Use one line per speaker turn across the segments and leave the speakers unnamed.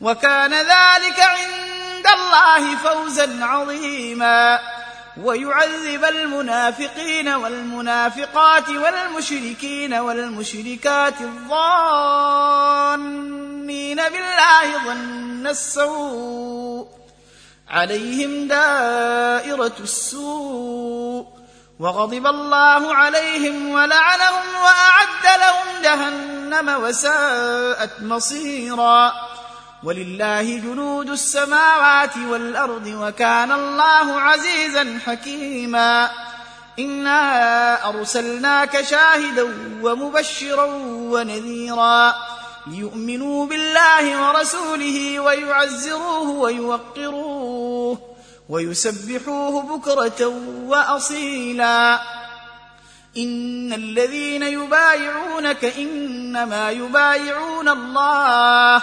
وكان ذلك عند الله فوزا عظيما ويعذب المنافقين والمنافقات والمشركين والمشركات الظانين بالله ظن السوء عليهم دائره السوء وغضب الله عليهم ولعنهم واعد لهم جهنم وساءت مصيرا ولله جنود السماوات والارض وكان الله عزيزا حكيما انا ارسلناك شاهدا ومبشرا ونذيرا ليؤمنوا بالله ورسوله ويعزروه ويوقروه ويسبحوه بكره واصيلا ان الذين يبايعونك انما يبايعون الله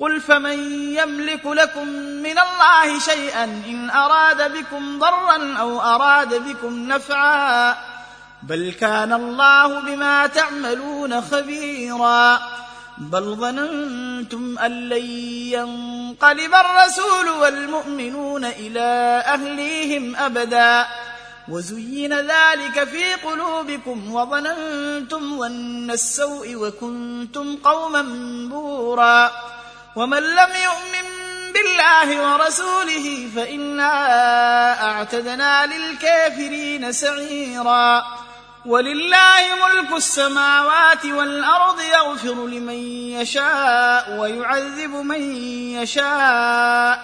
قل فمن يملك لكم من الله شيئا ان اراد بكم ضرا او اراد بكم نفعا بل كان الله بما تعملون خبيرا بل ظننتم ان لن ينقلب الرسول والمؤمنون الى اهليهم ابدا وزين ذلك في قلوبكم وظننتم ظن السوء وكنتم قوما بورا ومن لم يؤمن بالله ورسوله فإنا أعتدنا للكافرين سعيرا ولله ملك السماوات والأرض يغفر لمن يشاء ويعذب من يشاء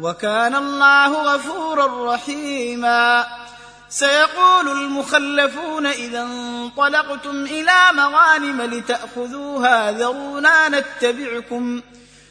وكان الله غفورا رحيما سيقول المخلفون إذا انطلقتم إلى مغانم لتأخذوها ذرونا نتبعكم ۖ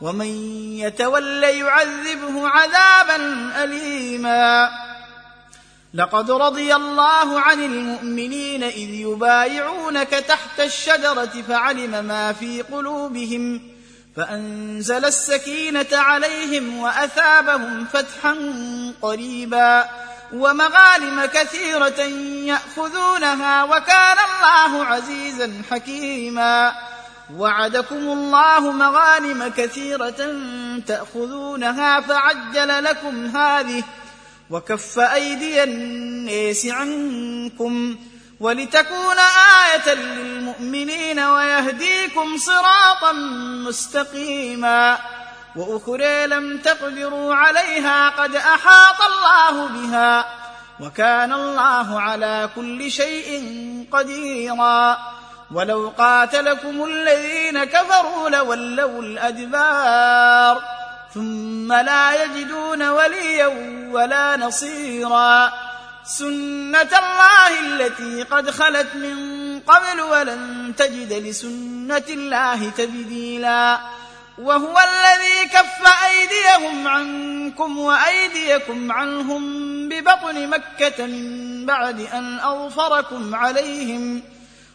ومن يتول يعذبه عذابا اليما لقد رضي الله عن المؤمنين اذ يبايعونك تحت الشجره فعلم ما في قلوبهم فانزل السكينه عليهم واثابهم فتحا قريبا ومغالم كثيره ياخذونها وكان الله عزيزا حكيما وعدكم الله مغانم كثيرة تأخذونها فعجل لكم هذه وكف أيدي الناس عنكم ولتكون آية للمؤمنين ويهديكم صراطا مستقيما وأخرى لم تقدروا عليها قد أحاط الله بها وكان الله على كل شيء قديرا ولو قاتلكم الذين كفروا لولوا الادبار ثم لا يجدون وليا ولا نصيرا سنه الله التي قد خلت من قبل ولن تجد لسنه الله تبديلا وهو الذي كف ايديهم عنكم وايديكم عنهم ببطن مكه من بعد ان اظفركم عليهم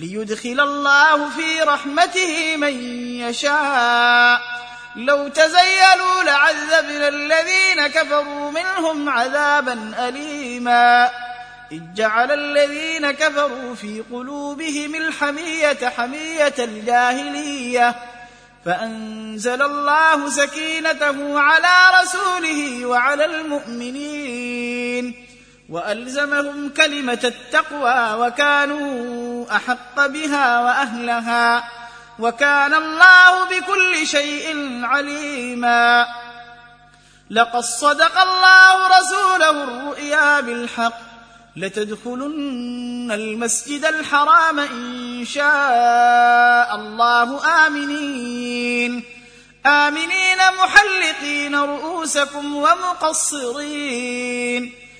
ليدخل الله في رحمته من يشاء لو تزيلوا لعذبنا الذين كفروا منهم عذابا اليما اذ جعل الذين كفروا في قلوبهم الحميه حميه الجاهليه فانزل الله سكينته على رسوله وعلى المؤمنين والزمهم كلمه التقوى وكانوا احق بها واهلها وكان الله بكل شيء عليما لقد صدق الله رسوله الرؤيا بالحق لتدخلن المسجد الحرام ان شاء الله امنين امنين محلقين رؤوسكم ومقصرين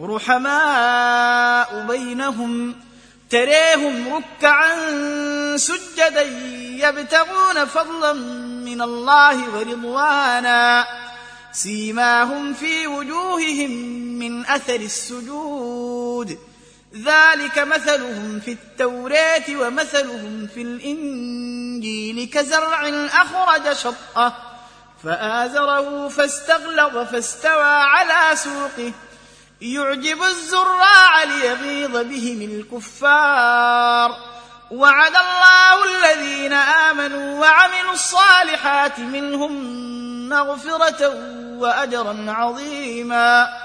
رحماء بينهم تريهم ركعا سجدا يبتغون فضلا من الله ورضوانا سيماهم في وجوههم من اثر السجود ذلك مثلهم في التوراه ومثلهم في الانجيل كزرع اخرج شطه فازره فاستغلظ فاستوى على سوقه يعجب الزراع ليغيظ بهم الكفار وعد الله الذين امنوا وعملوا الصالحات منهم مغفره واجرا عظيما